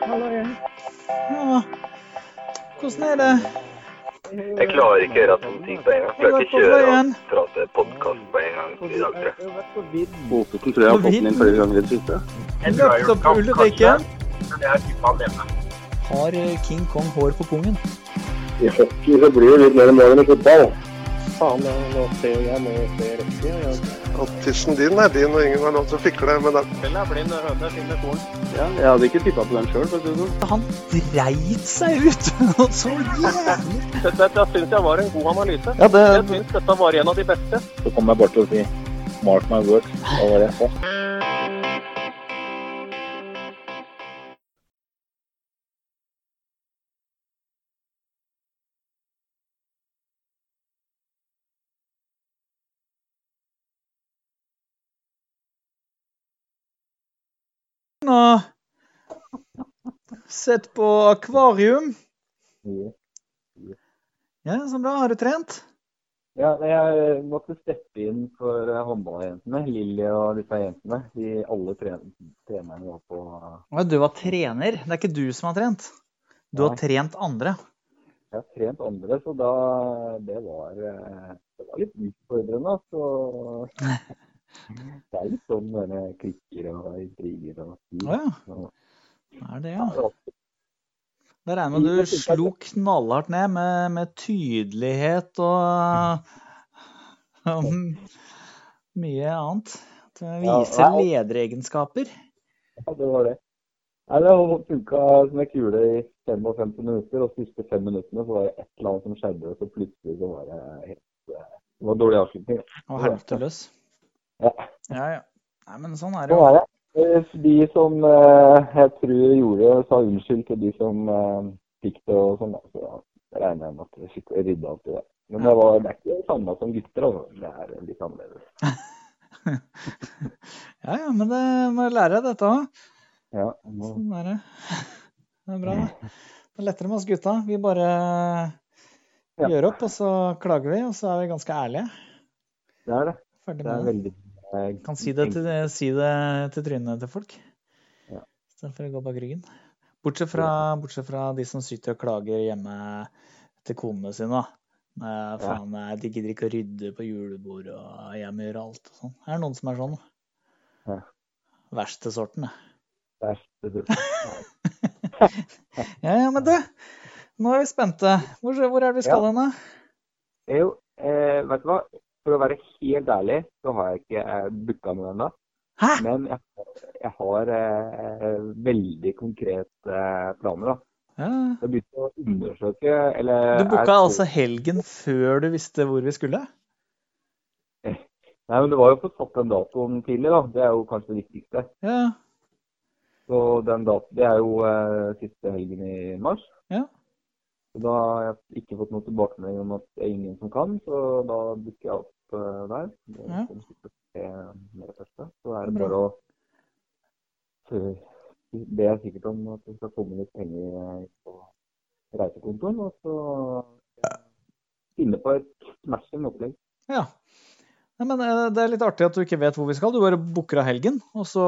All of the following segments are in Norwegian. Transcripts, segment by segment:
Hallo igjen. Ja, hvordan er det? Jeg klarer ikke å gjøre sånne ting på en gang. Jeg klarer ikke å kjøre og prate podkast på en gang i dag, tror jeg. Jeg har vært på vidd. Bofuten tror jeg har fått den inn flere ganger i det siste. Løpt opp jeg har King Kong hår på pungen? I hockey så blir det litt mer om dagen i fotball. Faen, nå ser jo jeg må se rett i. Ja. At tissen din er din, og ingen har lov til å fikle med den. Spillet er blind, høne finner korn. Ja, jeg hadde ikke tippa på den sjøl, det sånn. Han dreit seg ut! Og så jævlig. Dette, dette syns jeg var en god analyse. Ja, det, Jeg syns dette var en av de beste. Så kommer jeg bare til å si mark my words. Hva var det jeg sa? Og sett på akvarium. Ja, så bra. Har du trent? Ja, jeg måtte steppe inn for eh, håndballjentene, Lilly og disse jentene. De alle tren- trenerne var på ja, Du var trener. Det er ikke du som har trent. Du har trent andre. Jeg har trent andre, så da Det var, eh, det var litt utfordrende. Så det er litt sånn denne klikker og intriger og Å ja. Så- Er det, Ja, Da det jeg regner med du slo knallhardt ned med, med tydelighet og, og mye annet. Det viser Ja, lederegenskaper. Ja, det var det. Nei, Det funka som ei kule i 55 minutter, og de siste fem minuttene så var det et eller annet som skjedde, og så plutselig så var det helt eh, Det var dårlig avslutning. Og helvete løs. Ja. Ja, ja. Nei, men sånn er det jo. er det. Eh, De som eh, jeg tror gjorde, sa unnskyld til de som eh, fikk det og sånn, så jeg regner jeg med at de fikk rydda opp i det. Men det, var, det er ikke det samme som gutter, altså. Det er litt annerledes. Ja, ja, men det må jeg lære dette òg. Ja, må... Sånn er det. Det er bra, det. Det er lettere med oss gutta. Vi bare Ja. gjør opp, og så klager vi, og så er vi ganske ærlige. det er det. Ferdig Det er veldig eh, Kan si det til, si det til trynet til folk. Ja. Istedenfor å gå bak ryggen. Bortsett fra, bortsett fra de som sitter og klager hjemme til konene sine. da. Faen, nei, de gidder ikke å rydde på julebord, og jeg må gjøre alt og sånn. Er det noen som er sånn? Ja. Verste sorten, det. verste sorten. Ja, ja, men du, nå er vi spente. Hvor, hvor er det vi skal hen, da? Jo, eh, vet du hva? For å være helt ærlig, så har jeg ikke eh, booka noe ennå. Men jeg, jeg har eh, veldig konkrete eh, planer, da. Ja. Jeg begynte å undersøke, eller Du booka er... altså helgen før du visste hvor vi skulle? Nei, men det var jo fått satt den datoen tidlig, da. Det er jo kanskje det viktigste. Ja. Så den dat det er jo eh, siste helgen i mars. Ja. Så da har jeg ikke fått noe tilbakemelding om at det er ingen som kan, så da booker jeg opp eh, der. Ja. Så er det bare å be sikkert om at det skal komme litt penger eh, på reisekontoen, og så finne på et smashing opplegg. Ja. Nei, men eh, Det er litt artig at du ikke vet hvor vi skal. Du bare booker av helgen, og så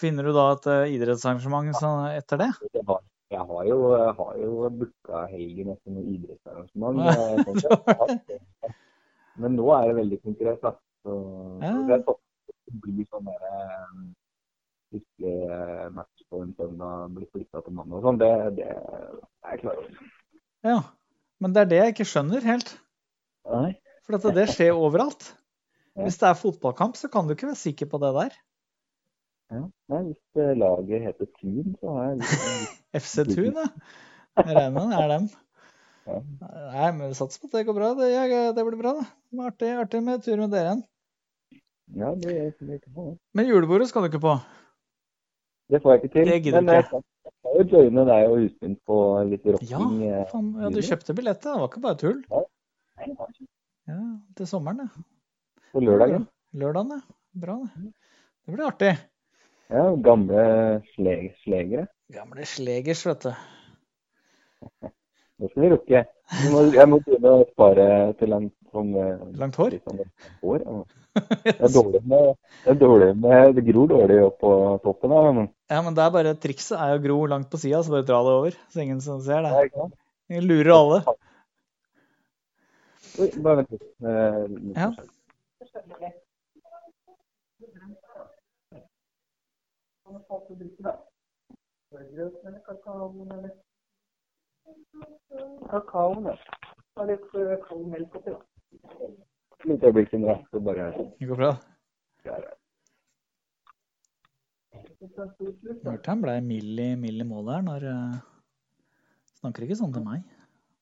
finner du da et eh, idrettsarrangement etter det. Jeg har, jeg har jo, jeg har jo booka helgen etter noe idrettsarrangement. Ja, Men nå er det veldig konkret. da. Så, Ja. så jeg håper det blir sånn der, skikkelig eh, match på en søndag blir flytta til mandag og sånn. Det, det er jeg klar over. Ja. Men det er det jeg ikke skjønner helt. Nei. For dette, det skjer overalt. Hvis det er fotballkamp, så kan du ikke være sikker på det der. Ja. Hvis eh, laget heter Tun, så har jeg litt FC Thun, ja. Jeg regner med det er dem. Ja. Nei, men vi satser på at det går bra. Det, det blir bra, det. Det var Artig, artig med tur med dere igjen. Ja, det gjør jeg ikke på. Men julebordet skal du ikke på. Det får jeg ikke til. Det gidder Men jeg kan jeg kan jo joine deg og Husbyen på litt Ja, rocking. Ja, faen, ja, du kjøpte billett, det var ikke bare tull. Nei, det ikke Ja, til sommeren, ja. På lørdagen. Lørdagen, ja. Bra, det. Det blir artig. Ja, gamle sleg slegere. Gamle slegers, vet du. Det skal vi rukke. Jeg må, jeg må begynne å spare til en Sånn, eh, Langt hår? sånn hår. ja. Det er dårlig med, det er dårlig med, det gror dårlig opp på toppen av men, Ja, men det er bare trikset er å gro langt på sida, så bare dra det over. Så ingen som ser det. ja. Jeg lurer alle. Oi, bare vent litt. Ja. litt Ja. forskjell. Kakaoen, ja. Ta litt eh, kald melk oppi, da. Litt øyeblikk, Sindre. Så bare Det går bra. der. Hørte han ble mild i, mild i målet her når uh, Snakker ikke sånn til meg.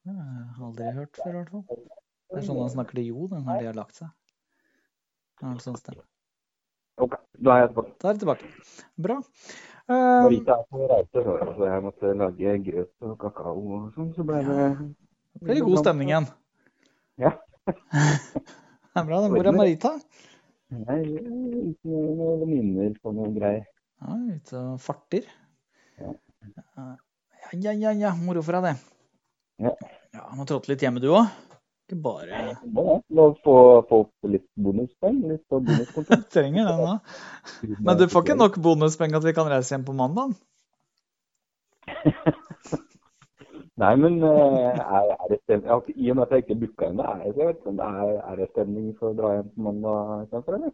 Det har jeg aldri hørt før, i hvert fall. Det er sånn han snakker til Jo når de har lagt seg. Det er en sånn sted. OK, da er jeg tilbake. Da er jeg tilbake. Bra. Eh, Marita er på reise, så jeg måtte lage grøt og kakao og sånn. Så ble det det blir god stemning igjen. Ja. Det er bra. Hvor er Marita? Nei, uten noen venninner på noe greier. Ja, ute og farter. Ja. Ja, ja, ja, ja. Moro for deg, det. Ja. Ja, Må trådte litt hjemme, du òg. Ikke bare Må få, få litt bonuspoeng. Litt bonuskontroll. trenger den, da. Men du får ikke nok bonuspenger at vi kan reise hjem på mandag? Nei, men eh, er, er det stemning? Har I og med at jeg ikke booka ennå, er, jeg vet er, er det stemning for å dra hjem på mandag Kanskje, eller?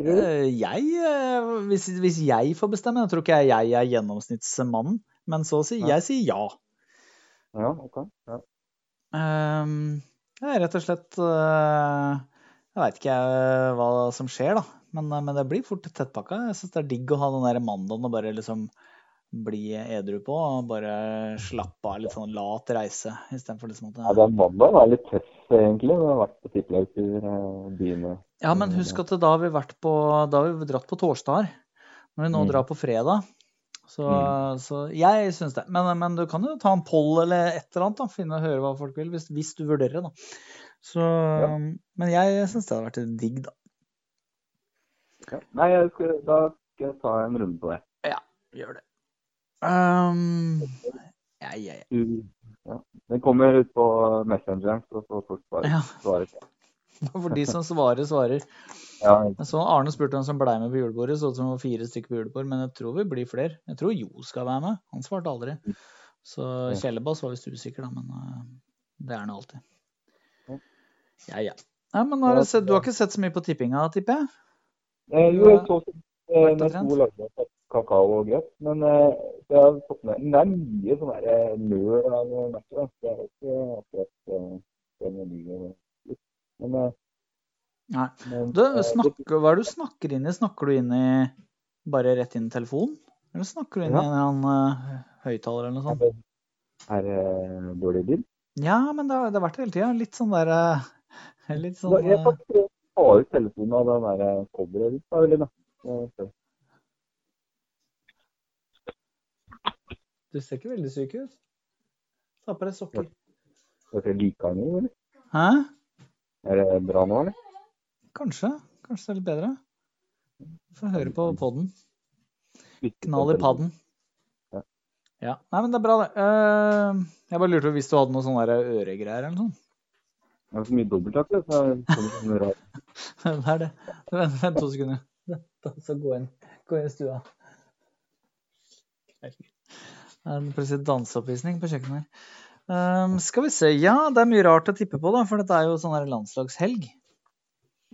Eh, Jeg, eh, hvis, hvis jeg får bestemme, jeg tror ikke jeg jeg er gjennomsnittsmannen, men så å Ja. jeg sier ja. Ja, OK. Ja. Ehm, Det er rett og slett eh, Jeg veit ikke jeg hva som skjer, da. Men, eh, men det blir fort tettpakka. Jeg syns det er digg å ha den der mandagen og bare liksom bli edru på. Og bare slappe av. Litt sånn lat reise istedenfor liksom ja, at den mandagen er litt tøff, egentlig. Vi har vært på tippelagtur og byene. Ja, men husk at da har vi vært på Da har vi dratt på torsdager. Når vi nå Mm. drar på fredag. Så, Mm. så jeg syns det. Men, men du kan jo ta en poll eller et eller annet. da, Finne og høre hva folk vil, hvis, hvis du vurderer det. Så, Men jeg syns det hadde vært digg, da. Ja. Nei, skal, da skal jeg ta en runde på det. Ja, Gjør det. Um, ja, ja, ja. Ja. Den kommer ut på Messengeren, så får folk svare. Ja. For de som svarer, svarer. Ja, så Arne spurte hvem som blei med på julebordet. Så ut som det var fire stykker på julebord, men jeg tror vi blir flere. Jeg tror Jo skal være med. Han svarte aldri. Så Kjellebass var visst usikker, da, men uh, det er han alltid. Ja. Ja. Nei, men har du, sett, du har ikke sett så mye på tippinga, tipper jeg? Eh, jo, jeg så eh, trent? to lagde kakao og grøt, men eh, fått med, det er mye sånn eh, nøl av matcher. Det er ikke akkurat eh, liker litt. Men, eh, Nei. men Du, eh, snakker, hva er det du snakker inn i? Snakker du inn i bare rett inn i telefonen? Eller snakker du inn i en uh, høyttaler eller noe sånt? er det, dårlig lyd? Ja, men det har, det har vært det hele tida. Litt sånn der eh, Litt sånn Jeg kan ta ut telefonen av den der coveret ditt, da, så- Du ser ikke veldig syk ut. Ta på deg sokker. Det ser det like nå, eller? Hæ? Er det bra nå, eller? Kanskje. Kanskje det er litt bedre. Få høre på podden. Ikke Knall i padden. Ja. Ja. Nei, men det er bra, det. Eh, jeg bare lurte på hvis du hadde noe sånne øregreier eller noe sånt. Det er så mye dobbelttak, det Det er det. Vent, to sekunder. Så gå inn, gå inn i stua. Det er en plutselig danseoppvisning på kjøkkenet her. Um, skal vi se. Ja, det er mye rart å tippe på, da, for dette er jo sånn her landslagshelg.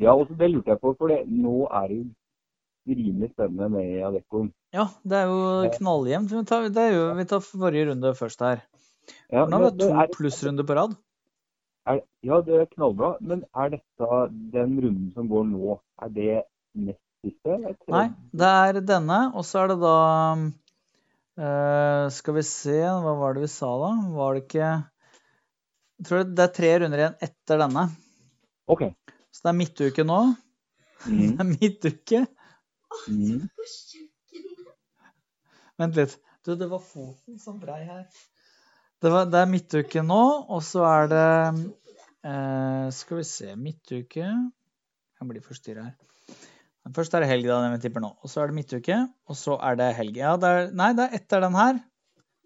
Ja, og det lurte jeg på, for det, nå er det jo rimelig spennende med Adeccoen. Ja, det er jo knalljevnt. Vi tar, det er jo, vi tar forrige runde først her. Ja, Nå har vi to er- plussrunder på rad. Er, ja, det er knallbra. Men er dette den runden som går nå, er det nest siste? Nei, det er denne, og så er det da eh, Skal vi se, hva var det vi sa da? Var det ikke Jeg tror det er tre runder igjen etter denne. OK. Så det er midtuke nå. Det Mm. er midtuke. Mm. Vent litt. Du, det var foten som brei her. Det, var, det er midtuke nå, og så er det uh, Skal vi se Midtuke Jeg blir forstyrra her. Først er det helg, da, den vi tipper nå. Og så er det midtuke, og så er det helg. Ja, det er, nei, det er etter den her.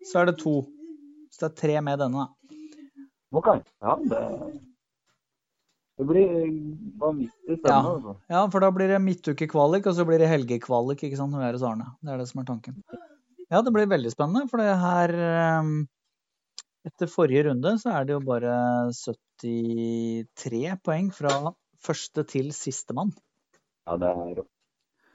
Så er det to. Så det er tre med denne. OK. Ja, det Det blir vanvittig spennende. Ja. Altså. Ja, for da blir det midtukekvalik, og så blir det helgekvalik, ikke sant, med hos Arne. Det er det som er tanken. Ja, det blir veldig spennende, for det her eh, Etter forrige runde så er det jo bare 73 poeng fra første til sistemann. Ja, det er rått.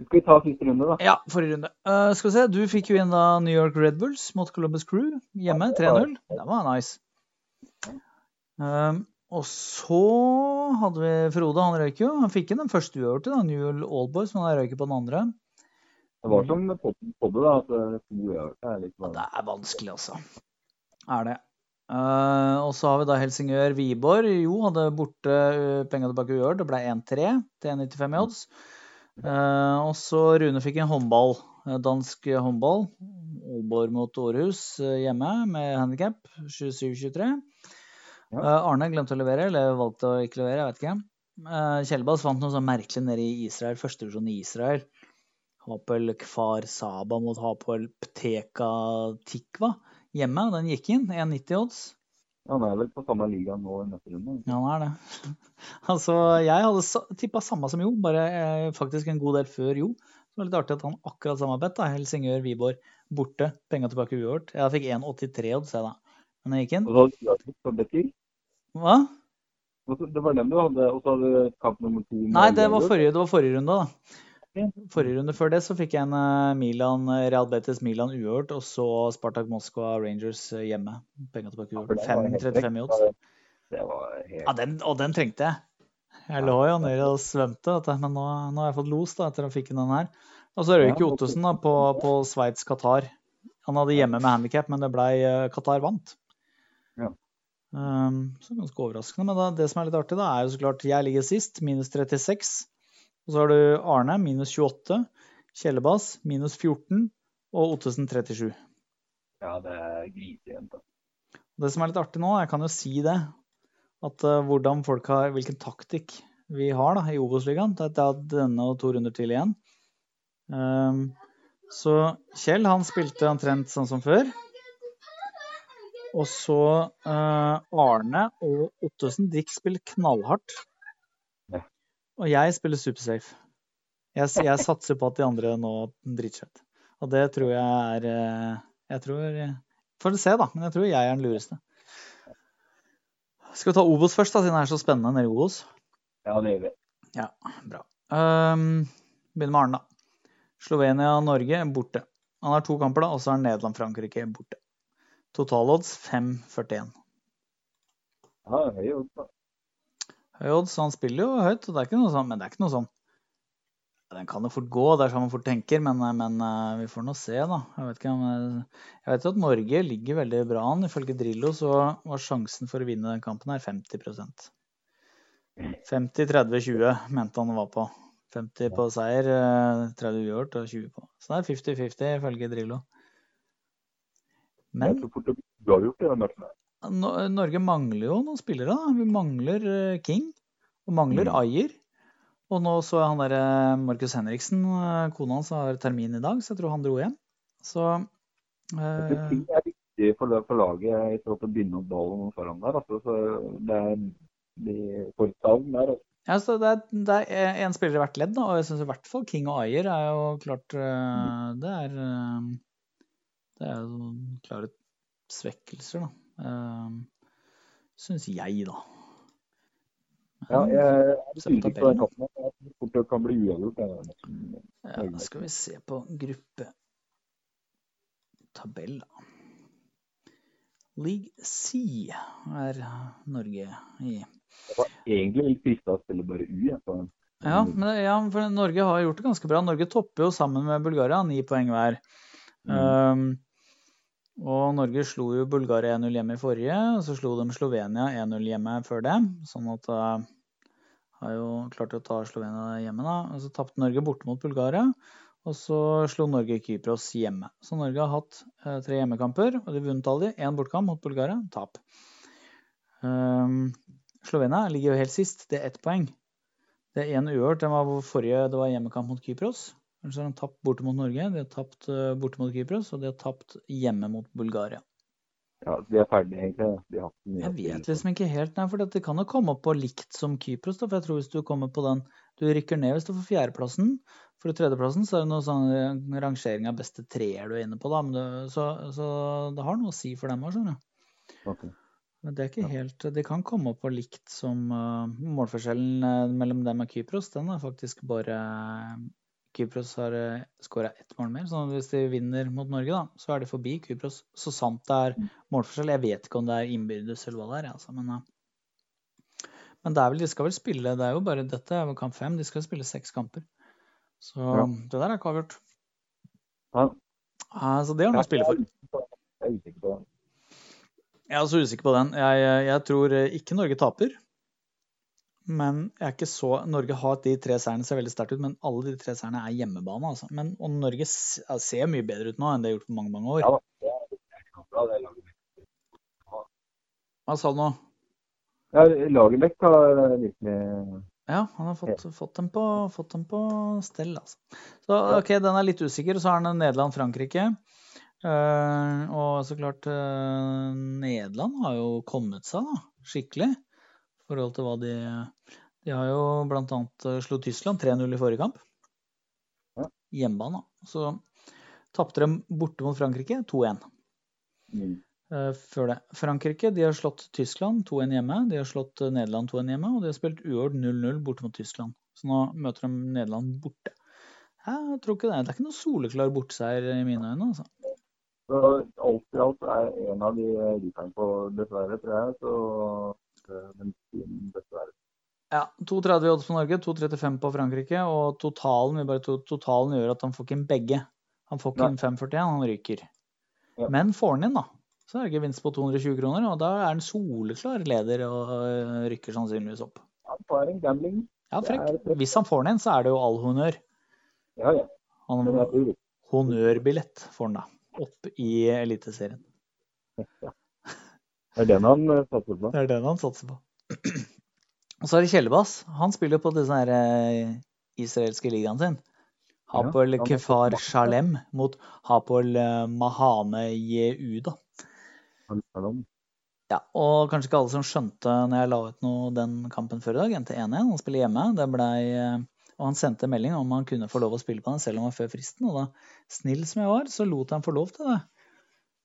Skal vi ta siste runde, da? Ja, forrige runde. Uh, skal vi se, du fikk jo inn da New York Red Bulls mot Columbus Crew hjemme, 3-0. Det var nice. Um, og så hadde vi Frode, han røyk jo. Han fikk inn den første uavgjorte, da, New York Allboys, men han røyk på den andre. Det var som podden podde, da, at eh, uavgjorte er litt Ja, det er vanskelig, altså. Er det. Eh, og så har vi da Helsingør-Wiborg. Jo, hadde borte uh, penga tilbake uavgjort. Det ble 1-3 til 1,95 i odds. Uh, og så Rune fikk en håndball. eh, Dansk håndball. Aalborg mot Århus eh, hjemme med handikap. 27-23. Ja. Eh, Arne glemte å levere, eller valgte å ikke levere, jeg vet ikke. Uh, Kjellbass fant noe sånn merkelig nede i Israel, førstevisjon i Israel. Hapel Kfar Saba mot Hapel Pteka Tikva hjemme. Den gikk inn. 1,90 odds. Han er vel på samme liga nå i neste runde. Ja, han er det. altså, jeg hadde tippa samme som Jo, bare eh, faktisk en god del før Jo. Så det var litt artig at han akkurat samme bet. da, Helsingør Viborg borte. Penga tilbake uavgjort. Jeg fikk 1,83 odds, jeg, da. Men jeg gikk inn. Og så hadde du. Hva? Det var den du hadde, og så hadde du kamp nummer to. Nei, det var forrige, det var forrige runde, da. Forrige runde før det så fikk jeg en eh, Milan, Real Betis Milan uavgjort, og så Spartak Moskva Rangers eh, hjemme. Penga tilbake uavgjort. det var helt 5,35 i odds. Ja, den, og den trengte jeg. Jeg lå jo nede og svømte, men nå, nå har jeg fått los da, etter å fikk den her. Og så røyk jo Ottosen da, på, på Sveits-Qatar. Han hadde hjemme med handikap, men det blei eh, Qatar vant. Ja. Um, så ganske overraskende. Men da, det som er litt artig, da, er jo så klart jeg ligger sist, minus 36. Og så har du Arne, minus 28. Kjellebass, minus 14. Og Ottesen 37. Ja, det er grisejent. da. Det som er litt artig nå, jeg kan jo si det, at eh, hvordan folk har, hvilken taktikk vi har da, i Obos-ligaen. Det er denne og to runder til igjen. Um, så Kjell han spilte omtrent sånn som før. Og så uh, Arne og Ottesen de spiller knallhardt. Og jeg spiller supersafe. Jeg, jeg satser på at de andre nå driter seg ut. Og det tror jeg er eh, Jeg tror Får se, da. Men jeg tror jeg er den lureste. Skal vi ta Obos først, da, siden det er så spennende nede i Obos? Ja, det gjør vi. Ja, bra. Um, begynner med Arne, da. Slovenia-Norge borte. Han har to kamper, da, og så er Nederland-Frankrike borte. Totalodds 5,41. Ja, høy odds, da. Høy odds, han spiller jo høyt, og det er ikke noe sånn, men det er ikke noe sånn Den kan jo fort gå, det er sånn man fort tenker, men, men eh, vi får nå se, da. Jeg vet ikke om eh, Jeg vet jo at Norge ligger veldig bra an. Ifølge Drillo så var sjansen for å vinne den kampen her 50% 50-30-20 mente han det var på. 50 på seier, eh, 30 uavgjort og 20 på. Så det er 50-50 ifølge Drillo. Men uavgjort i den matchen. Norge mangler jo noen spillere. da. Vi mangler eh, King og mangler Mm. Ayer. Og nå så jeg han derre Markus Henriksen, eh, kona hans, har termin i dag, så jeg tror han dro hjem. Så eh, ting er viktig for, for laget i forhold til å binde opp ballen foran der. Altså, så det er de får savn der. Altså. ja, så det er, det er en spiller i hvert ledd, da, og jeg syns i hvert fall King og Ayer er jo klart eh, Det er eh, Det er jo klare svekkelser, da. Uh, syns jeg, da. Ja, jeg er usikker på den kampen. Jeg tror fort det kan bli uavgjort. Ja, da skal vi se på gruppetabell, da. League C er Norge i. Det var egentlig litt frista å spille bare U. Jeg. Ja, men ja, for Norge har gjort det ganske bra. Norge topper jo sammen med Bulgaria, ni poeng hver. Um, og Norge slo jo Bulgaria 1-0 hjemme i forrige, og så slo de Slovenia 1-0 hjemme før det. Sånn at uh, har jo klart å ta Slovenia hjemme, da. Og så tapte Norge borte mot Bulgaria. Og så slo Norge Kypros hjemme. Så Norge har hatt eh, tre hjemmekamper, og de vunnet alle de. Én bortkamp mot Bulgaria, tap. Um, Slovenia ligger jo helt sist, det er ett poeng. Det er én uavgjort. Det var forrige det var hjemmekamp mot Kypros. Ellers har de tapt borte mot Norge, de har tapt eh, borte mot Kypros, og de har tapt hjemme mot Bulgaria. Ja, de er ferdige, egentlig. De Jeg vet liksom ikke helt, nei, for det kan jo komme opp på likt som Kypros. da, for jeg tror hvis du kommer på den Du rykker ned hvis du får fjerdeplassen. For tredjeplassen så er det noe sånn rangering av beste treer du er inne på, da. Men det, så, så det har noe å si for dem òg, skjønner du. Men det er ikke helt Det kan komme opp på likt som uh, målforskjellen mellom dem og Kypros. Den er faktisk bare Kypros har uh, skåra ett mål mer. Så hvis de vinner mot Norge, da, så er de forbi Kypros. Så sant det er målforskjell. Jeg vet ikke om det er innbyrdes eller hva det er, altså, men uh, men det er vel, de skal vel spille Det er jo bare dette er kamp fem. De skal spille seks kamper. Så Ja. det der er ikke avgjort. Ja. Så det har de å spille for. Jeg er usikker på den. Jeg er også usikker på den. Jeg, jeg tror eh, ikke Norge taper. Men jeg er ikke så Norge har de tre seirene ser veldig sterkt ut, men alle de tre seirene er hjemmebane. Altså. Men, og Norge ser mye bedre ut nå enn det har gjort på mange mange år. Ja det er. Hva sa du nå? Ja, Lagerbäck har virkelig Ja, han har fått, fått, dem på, fått dem på stell, altså. Så OK, den er litt usikker. Så har han Nederland-Frankrike. Uh, og så klart uh, Nederland har jo kommet seg da, skikkelig. Forhold til hva de De har jo annet eh, slo Tyskland 3-0 i forrige kamp. Hjemmebane. Så tapte de borte mot Frankrike 2-1 mm. eh, før det. Frankrike de har slått Tyskland 2-1 hjemme. De har slått eh, Nederland 2-1 hjemme, og de har spilt uavgjort 0-0 borte mot Tyskland. Så nå møter de Nederland borte. Jeg tror ikke det. Det er ikke noe soleklar bortseier i mine øyne. altså. Så alt i alt er en av de ryperne på, dessverre, tror jeg. Så men 2,30 i odds på Norge, 2,35 på Frankrike, og totalen, to, totalen gjør at han får ikke inn begge. Han får ikke inn 5,41, han ryker. Ja. Men får han inn, da, så er det gevinst på 220 kroner, og da er han soleklar leder og øh, rykker sannsynligvis opp. Han tar en gambling. Ja, frekk. Hvis han får den inn, så er det jo all honnør. Ja, ja. Han honnørbillett får han da, opp i Eliteserien. Ja. det er den han eh, satser på. Det er den han satser på. Og så er det Kjellebass. Han spiller jo på den her eh, israelske ligaen sin. Hapol ja, Kefar Shalem mot Hapol eh, Mahane Yehuda. Ja, og kanskje ikke alle som skjønte når jeg la ut noe den kampen før i dag, endte 1-1. Han spiller hjemme. Det blei eh, Og han sendte melding om han kunne få lov å spille på den selv om han var før fristen. Og da, snill som jeg var, så lot han få lov til det.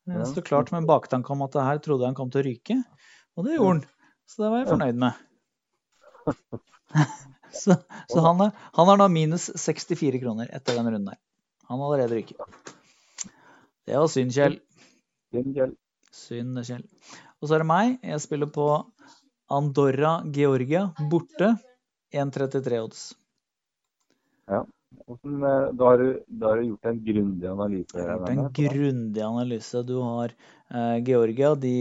Det sto klart med en baktanke om at det her trodde han kom til å ryke. Og det gjorde han. Så det var jeg fornøyd med. så så han, er, han har nå minus 64 kroner etter den runden der. Han har allerede ryket. Det var synd, Kjell. Synd, Kjell. Og så er det meg. Jeg spiller på Andorra Georgia borte. 1,33 odds. Hvordan, eh, da, har du, da har du gjort en grundig analyse? Jeg har gjort en grundig analyse. Du har eh, Georgia, de,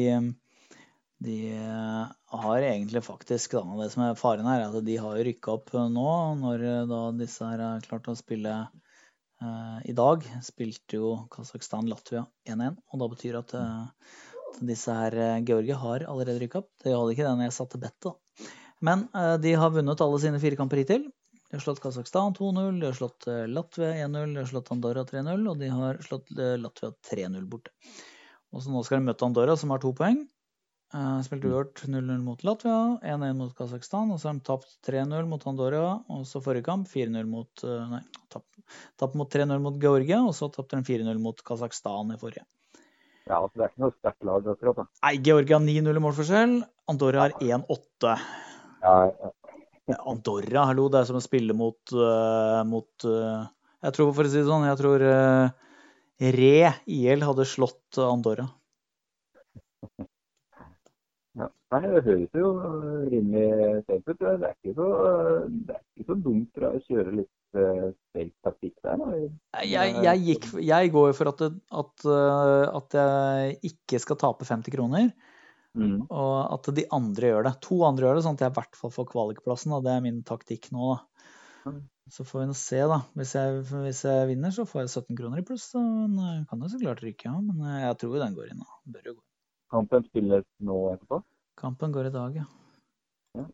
de eh, har egentlig faktisk da, Det som er faren her, er at de har rykka opp eh, nå, når eh, da disse her har klart å spille eh, i dag. Spilte jo Kasakhstan-Latvia 1-1, og da betyr at eh, disse her Georgia har allerede rykka opp. Det hadde ikke det når jeg satte bettet. da. Men eh, de har vunnet alle sine fire kamper hittil. De har slått Kasakhstan 2-0, de har slått Latvia 1-0, de har slått Andorra 3-0, og de har slått Latvia 3-0 borte. Og så nå skal de møte Andorra, som har to poeng. Uh, spilte uavgjort 0-0 mot Latvia, 1-1 mot Kasakhstan, og så har de tapt 3-0 mot Andorra, og så forrige kamp 4-0 mot eh, Nei, tapt, tapt mot 3-0 mot Georgia, og så tapte de 4-0 mot Kasakhstan i forrige. Ja, altså, det er ikke noe sterkt lag akkurat. da. Nei, Georgia 9-0 i målforskjell, Andorra har 1-8. Ja, ja. Andorra, hallo, det er som å spille mot, uh, mot uh, Jeg tror, for å si det sånn, jeg tror Re IL hadde slått Andorra. Ja. Nei, det høres jo øh, rimelig safe ut. Det er ikke så, det er ikke så dumt å kjøre litt uh, fake taktikk der. Jeg, jeg, gikk, jeg går jo for at, at, eh, at jeg ikke skal tape 50 kroner, Mm. og at de andre gjør det. To andre gjør det, sånn at jeg i hvert fall får kvalikplassen. Det er min taktikk nå, da. Så får vi se, da. Hvis jeg, hvis jeg vinner, så får jeg 17 kroner i pluss. så kan jo så klart ryke, ja. Men eh, jeg tror jo den går inn. da. Bør jo gå. Kampen spilles nå etterpå. Kampen går i dag, ja. Ja.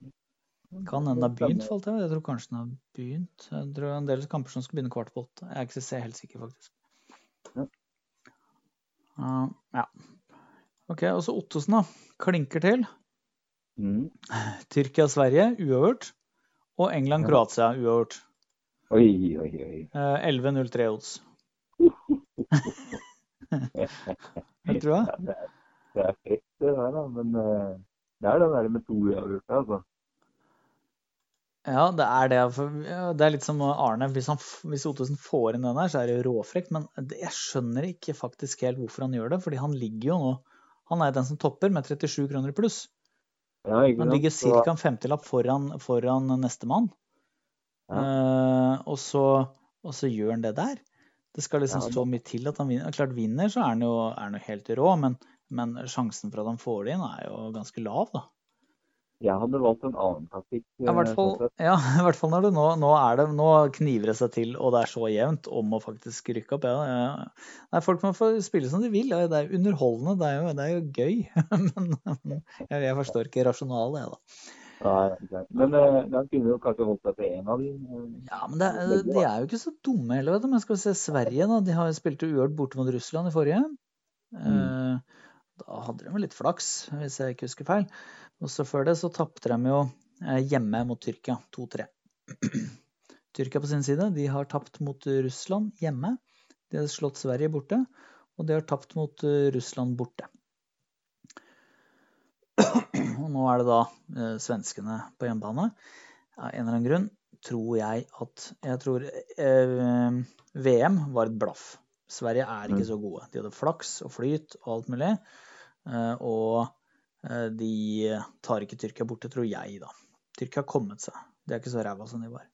Kan hende den har begynt, falt jeg. Jeg tror kanskje den har begynt. Jeg tror en del kamper som skal begynne kvart på åtte. Jeg er ikke så helt sikker, faktisk. Ja. Uh, ja. OK, og så Ottosen, da. Klinker til. Mm. Tyrkia-Sverige uavgjort. Og England-Kroatia uavgjort. Oi, oi, oi. Eh, 11.03 odds. Vet tror jeg. Ja, det, er, frekt, det der, da. Men eh, det er den der med to uavgjorte, altså. Ja, det er det. Ja, det er litt som Arne. Hvis, han, hvis Ottesen får inn den der, så er det jo råfrekt. Men det, jeg skjønner ikke faktisk helt hvorfor han gjør det. Fordi han ligger jo nå Han er den som topper med 37 kroner i pluss. Ja, Han ligger Så- ca. en femtilapp foran, foran nestemann. Eh, og, så, og så gjør han det der. Det skal liksom Ja, stå mye til at han vinner. Klart vinner, så er han jo, er han jo helt rå, men, men sjansen for at han får det inn, er jo ganske lav, da. Jeg hadde valgt en annen taktikk. Ja, eh, fall, ja, i hvert fall når det nå, nå det Nå kniver det seg til, og det er så jevnt om å faktisk rykke opp. Ja, ja. Nei, folk må få spille som de vil. Ja, det er underholdende, det er jo, det er jo gøy. Men jeg, jeg forstår ikke rasjonalet, jeg, da. Nei. Men da han kunne jo kanskje holdt seg til en av de. eh, Ja, men det, de er jo ikke så dumme heller, vet du. Men skal vi se Sverige, da. De har spilt uavgjort borte mot Russland i forrige. Eh, Da hadde de vel litt flaks, hvis jeg ikke husker feil. Og så før det så tapte de jo eh, hjemme mot Tyrkia 2-3. Tyrkia på sin side, de har tapt mot Russland hjemme. De har slått Sverige borte, og de har tapt mot eh, Russland borte. Og nå er det da eh, svenskene på hjemmebane. Av en eller annen grunn tror jeg at Jeg tror eh, VM var et blaff. Sverige er ikke så gode. De hadde flaks og flyt og alt mulig. Eh, og eh, de tar ikke Tyrkia borte, tror jeg, da. Tyrkia har kommet seg. De er ikke så ræva som de var.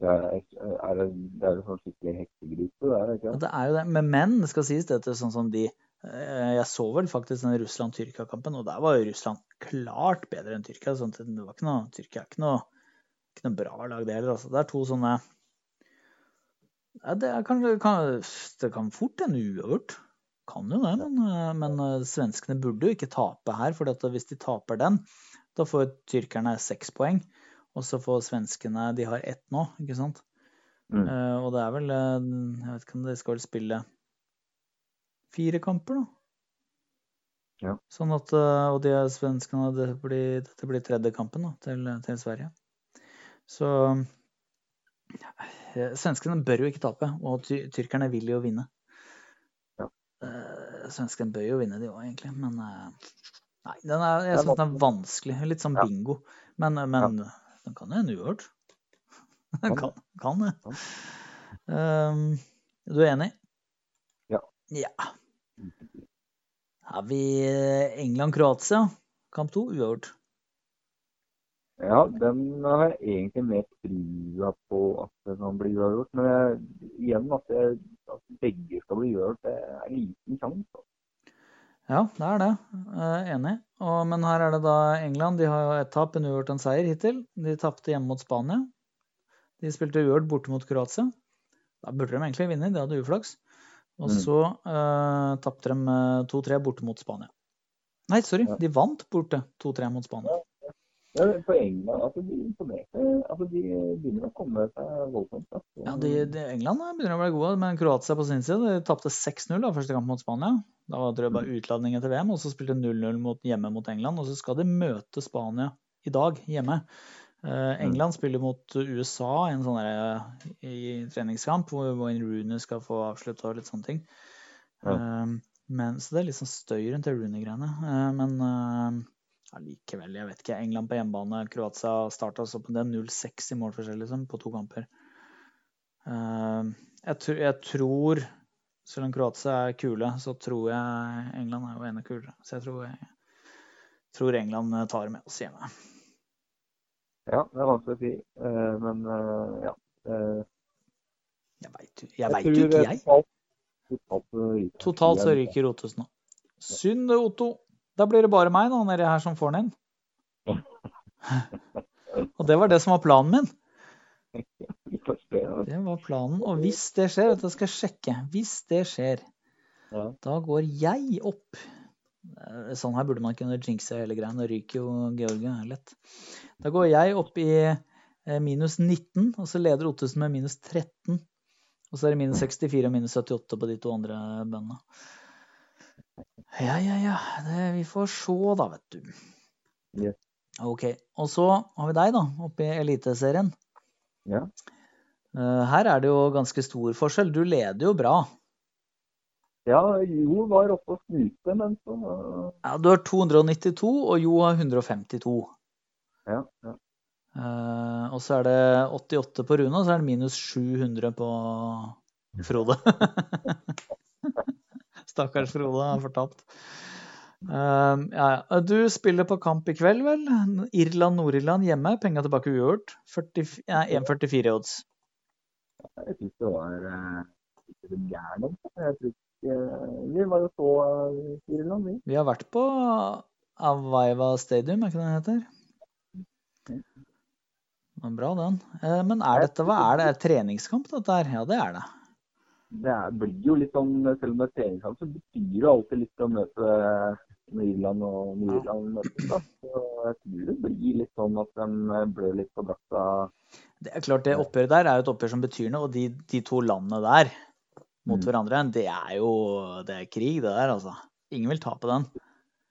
Det er, er det, det er jo sånn skikkelig heksegryte, det er ikke det er jo det. Men menn, det skal sies det til sånn som de eh, Jeg så vel faktisk den Russland-Tyrkia-kampen, og der var jo Russland klart bedre enn Tyrkia. Sånn at det var ikke noe Tyrkia er ikke noe, ikke noe bra lag, det heller. Altså. Det er to sånne ja, det, kan, kan, det kan fort hende uavgjort. Kan jo det, men, eh, men eh, svenskene burde jo ikke tape her. For hvis de taper den, da får tyrkerne seks poeng. Og så får svenskene De har ett nå, ikke sant? Mm. Uh, og det er vel Jeg vet ikke om de skal vel spille fire kamper, da. Ja. Sånn at Og de svenskene det blir, Dette blir tredje kampen da, til, til Sverige. Så Svenskene bør jo ikke tape, og ty tyrkerne vil jo vinne. Ja. Eh, svenskene bør jo vinne, de òg, egentlig, men eh, Nei, den er, jeg er syns den er vanskelig. Litt sånn bingo. Men, men den kan jo hende uavgjort. Den kan, kan det. Um, du er enig? Ja. Ja. Har vi eh, England-Kroatia? Kamp to, uavgjort. Ja, den har jeg egentlig mer trua på at den blir bli uavgjort. Men jeg, igjen at, jeg, at begge skal bli uavgjort, det er en liten sjanse. Ja, det er det. Eh, enig. Og, men her er det da England. De har jo ett tap, en uavgjort, en seier hittil. De tapte hjemme mot Spania. De spilte uavgjort borte mot Kroatia. Da burde de egentlig vinne, de hadde uflaks. Og Mm. så uh, tapte de eh, 2-3 borte mot Spania. Nei, sorry, Ja. de vant borte 2-3 mot Spania. Ja, på England, altså de imponerte. Altså de begynner å komme seg voldsomt. Da. Ja, de, de, England eh, begynner å bli gode, men Kroatia på sin side de tapte 6-0 da, første kamp mot Spania. Da var det bare utladning etter VM, og så spilte 0-0 hjemme mot England. Og så skal de møte Spania i dag, hjemme. Eh, England spiller mot USA i en sånn der, i treningskamp, hvor Wayne Rooney skal få avslutta og litt sånne ting. Ja. Eh, men, så det er litt sånn støy rundt det Rooney-greiene. Eh, men eh, allikevel, jeg vet ikke. England på hjemmebane, Kroatia starta så på det er 0-6 i målforskjell liksom, på to kamper. Eh, jeg, tr jeg tror Selv om Kroatia er kule, så tror jeg England er jo enda kulere. Så jeg tror, jeg, tror England tar med oss hjemme. Ja, det er vanskelig å si. Eh, men eh, ja. Eh, Jeg veit jeg vet jo ikke, jeg. Totalt, så ryker Totalt så ryker Ottesen nå. Synd det, Otto. Da blir det bare meg nå nedi her som får den inn. Og det var det som var planen min. Da. Det var planen. Og hvis det skjer, vet du, skal jeg sjekke. Hvis det skjer, Ja. da går jeg opp. Sånn her burde man kunne jinxe hele greia. Nå ryker jo Georgia lett. Da går jeg opp i eh, minus 19, og så leder Ottesen med minus 13. Og så er det minus 64 og minus 78 på de to andre bøndene. Ja, ja, ja. Det, vi får se, da, vet du. Yes. OK. Og så har vi deg, da, oppe i Eliteserien. Ja. Eh, Her er det jo ganske stor forskjell. Du leder jo bra. Ja, Jo var oppe og snuste, men så Ja, du har 292, og Jo har 152. Ja. ja. Eh, og så er det 88 på Rune, og så er det minus 700 på Frode. Stakkars Frode har fortapt. Eh, ja, ja. Du spiller på kamp i kveld, vel? Irland-Nord-Irland hjemme. Penga tilbake uavgjort. ja, 1,44 odds. Jeg syns det var eh, ikke så gærent. Jeg tror ikke Vi var jo så eh, Irland, vi. Vi har vært på Avaiva Stadium, er ikke det det heter? Det var bra, den. Eh, Men er dette hva er det? Er det treningskamp, dette her? Ja, det er det. Det er, blir jo litt sånn, Selv om det er treningskamp, så betyr det alltid litt å møte Nyland Irland og Nord-Irland møtes. da. Så jeg tror det blir litt sånn at de blør litt på drakta. Det er klart, det oppgjøret der er jo et oppgjør som betyr noe, og de, de to landene der mot Mm. hverandre, det er jo det er krig, det der, altså. Ingen vil tape den.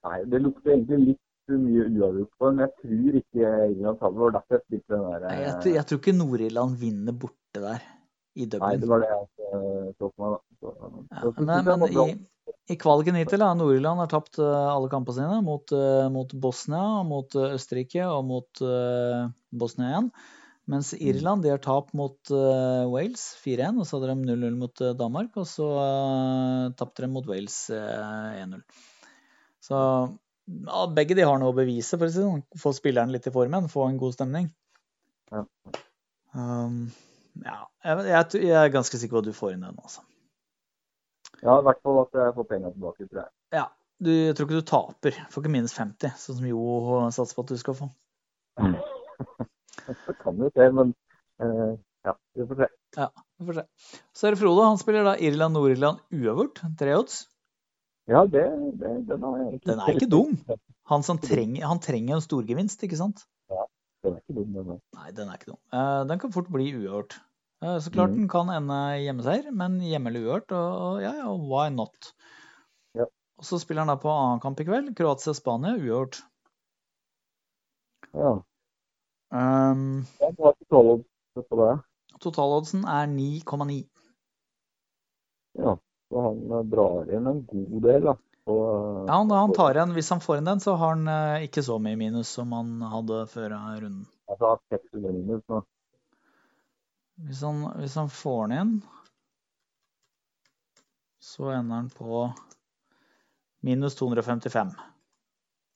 Nei, det lukter egentlig litt mye uavgjort på men jeg tror ikke England taper. Det var derfor jeg spilte den der. Nei, Jeg, eh, tror- jeg tror ikke Nord-Irland vinner borte der, i Nei, det var det jeg eh, så for meg, da. Så, Ja, så, men, men i, i kvaliken hittil har Nord-Irland tapt eh, alle kampene sine mot, eh, mot Bosnia, mot eh, Østerrike og mot uh, Bosnia igjen. Mens Mm. Irland de har tapt mot uh, Wales 4-1, og så hadde de 0-0 mot eh, Danmark. Og så uh, tapte de mot Wales uh, 1-0. Så ja, begge de har noe å bevise, for å si det sånn. Få spilleren litt i formen, få en god stemning. Ja. Um, ja, jeg, jeg, jeg er ganske sikker på at du får inn den, altså. Ja, i hvert fall at jeg får penger tilbake, tror jeg. Ja, du, jeg tror ikke du taper. Får ikke minus 50, sånn som Jo satser på at du skal få. Det kan jo skje, men uh, ja, vi får se. Ja, Vi får se. Så er det Frode. Han spiller da Irland-Nord-Irland uavgjort. Tre odds. Ja, det, det, den egentlig Den er ikke dum. Han, som trenger, han trenger en storgevinst, ikke sant? Den er ikke dum, den. er. Nei, den er ikke dum. Uh, Den kan fort bli uavgjort. Eh, Så klart Mhm. den kan ende hjemmeseier, men hjemme eller uavgjort, og og ja, ja, why not? Ja. Og så spiller han da på annen kamp i kveld. Kroatia-Spania uavgjort. Ja. Um, Jeg har totalodds på det. Totaloddsen er 9,9. Ja, så han eh, drar inn en god del, da. på, eh, Ja, når han tar igjen, Hvis han får inn den, så har han ikke så mye minus som han hadde før runden. Altså 600 minus nå. Hvis han, hvis han får den inn, så ender han på minus 255.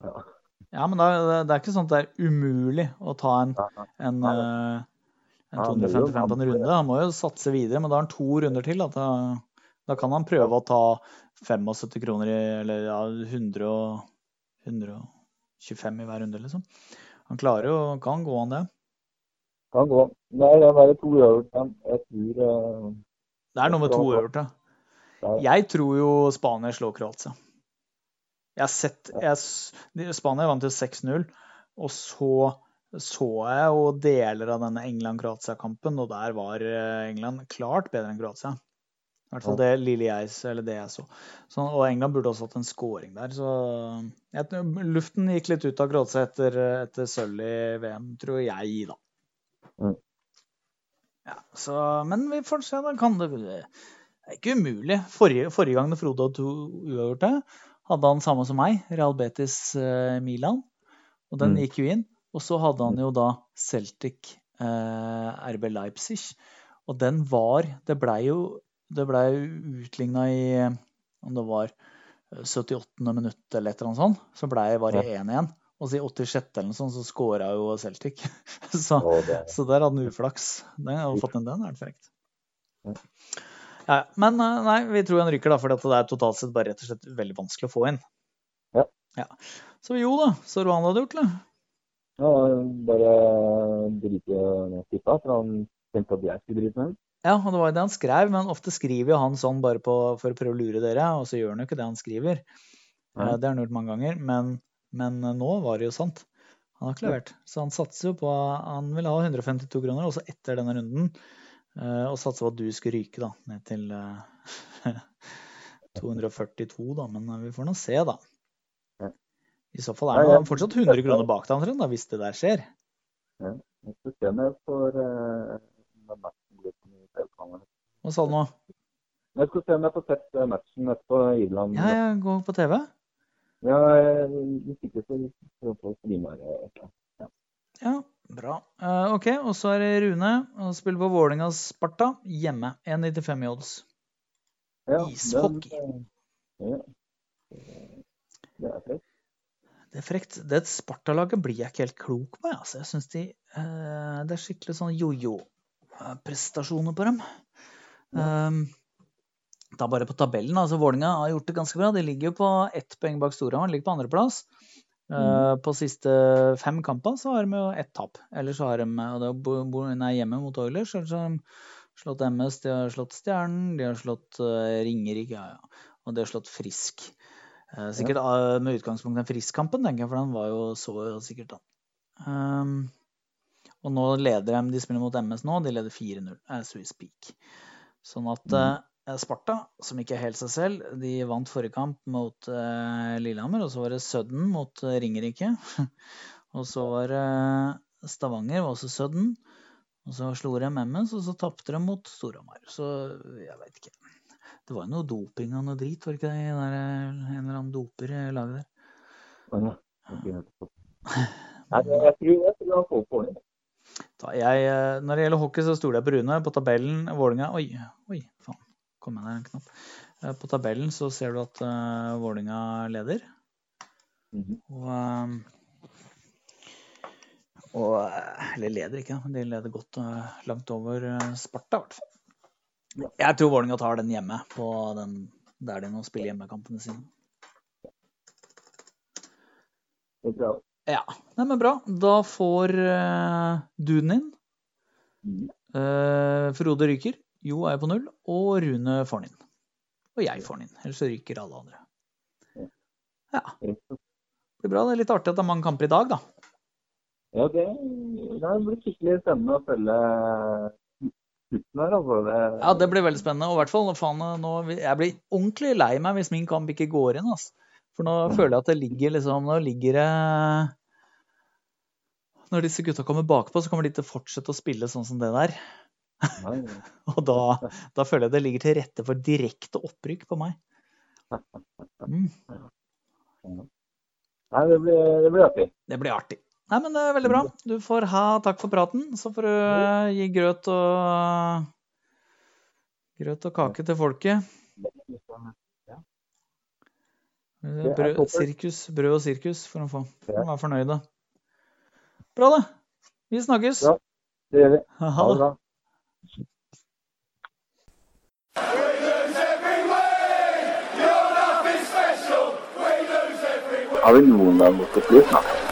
Ja. Ja, men da, det er ikke sånn at det er umulig å ta en, en, eh, en Ja, han må jo- 255 på en runde. Han må jo satse videre, men da har han to runder til. Da, da kan han prøve å ta 75 kroner i, eller ja, 100 og, 125 i hver runde, liksom. Han klarer jo, kan gå an det. Kan gå. Nei, det er bare to den. Jeg tror eh, Det er noe med to uavgjorte. er- Jeg tror jo Spania slår Kroatia. Jeg har sett jeg, Spania vant jo 6-0, og så så jeg jo deler av denne England-Kroatia-kampen, og der var eh, England klart bedre enn Kroatia. I hvert fall det lille jeg, eller det jeg så. så. Og England burde også hatt en scoring der. Så jeg, luften gikk litt ut av Kroatia etter, etter sølv i VM, tror jeg, da. Mm. Ja, så, men vi får se, da. Kan det, det er ikke umulig. Forrige, forrige gang Frode hadde to uavgjorte, hadde han samme som meg, Real Betis eh, Milan. Og den Mm. gikk jo inn. Og så hadde han jo da Celtic eh, RB Leipzig. Og den var Det blei jo det ble utligna i eh, om det var eh, 78. minutt eller et eller annet sånt. Så blei var det 1-1. Og så i 86. eller noe sånt så skåra jo Celtic. så, oh, så der hadde han uflaks. Det, hadde fått en den, er det frekt. Ja. Ja, men eh, nei, vi tror han ryker, da, for det er totalt sett bare rett og slett veldig vanskelig å få inn. Ja. Så jo da, så hva han hadde gjort, eller? ja, bare drite ned tippa, for han tenkte at jeg skulle drite med den. Ja, og det var jo det han skrev, men ofte skriver jo han sånn bare på, for å prøve å lure dere, og så gjør han jo ikke det han skriver. Nei. Eh, Det har han gjort mange ganger, men, men eh, nå var det jo sant. Han har ikke levert. Så han satser jo på Han vil ha 152 kroner, også etter denne runden. eh, Og satser på at du skulle ryke, da, ned til, eh, 242, da, men vi får nå se, da. I så fall er det fortsatt 100 kroner bak deg omtrent, hvis det der skjer. Skal eh, på. Hva sa du nå? Jeg skal se om jeg får sett eh, matchen etterpå Irland. Ja, ja, gå på TV? Ja, eh, ikke så så får streame det. Ja, bra. Uh, OK, og så er det Rune. Han spiller på Vålerengas Sparta hjemme. 1,95 i odds. Ja, Ishockey. den, eh, Ja. Det er frekt. Det er frekt. Det Sparta-laget blir jeg ikke helt klok på. Altså. Jeg synes de, uh, Det er skikkelig sånn jojo-prestasjoner på dem. Um, da bare på tabellen. altså Vålinga har gjort det ganske bra. De ligger jo på ett poeng bak Storhamar. Ligger på andreplass. Uh, på siste fem kamper så har de jo ett tap. Ellers så har de og det er nei, hjemme mot Oilers. Ellers har de slått MS, de har slått Stjernen, de har slått uh, Ringerike, ja, ja. og de har slått Frisk. Uh, sikkert eh, med utgangspunkt i den Frisk-kampen, tenker jeg, for den var jo så sikkert, da. Um, og nå leder de, de spiller mot MS nå, de leder 4-0 as we speak. Sånn at eh, Sparta, som ikke er helt seg selv, de vant forrige kamp mot eh, Lillehammer, og så var det Sudden mot eh, Ringerike. og så var det Stavanger, var også Sudden. Og så slo de MS, og så tapte de mot Storhamar. Så jeg veit ikke. Det var jo noe doping og noe drit, var det ikke det? der, eh, En eller annen doper i laget der. Nei, jeg tror jeg poeng. Da jeg, eh, når det gjelder hockey, så stoler jeg på Rune. På tabellen Vålinga Oi, oi, faen. Kom igjen, en knapp. Eh, På tabellen så ser du at uh, Vålinga leder. Mhm. Og, eh, og eh, Eller leder ikke, men de leder godt eh, langt over eh, Sparta, i hvert fall. Jeg tror Vålinga tar den hjemme, på den der de nå spiller hjemmekampene sine. Det er bra. Ja, Nei, men bra. Da får uh, duden inn. Mm. Uh, Frode ryker, Jo er på null, og Rune får den inn. Og jeg får den inn. Ellers ryker alle andre. Ja, det blir bra. Det er litt artig at det er mange kamper i dag, da. Ja, det, det blir skikkelig spennende å følge slutten her, altså. Det, Ja, det blir veldig spennende. Og i hvert fall, faen, nå, jeg blir ordentlig lei meg hvis min kamp ikke går inn. Altså. For nå føler jeg at det ligger liksom Nå ligger det Når disse gutta kommer bakpå, så kommer de til å fortsette å spille sånn som det der. Og da, da føler jeg det ligger til rette for direkte opprykk på meg. Mm, Nei det, blir, det blir artig. det blir artig. Nei, men det er veldig bra. Du får ha takk for praten. Så får du gi grøt og Grøt og kake til folket. Brød, sirkus, brød og sirkus for å få for å være fornøyde. Bra, det. Vi snakkes. Ja. Det gjør vi. Ha det. bra. Har vi noen gang gått på fly snart?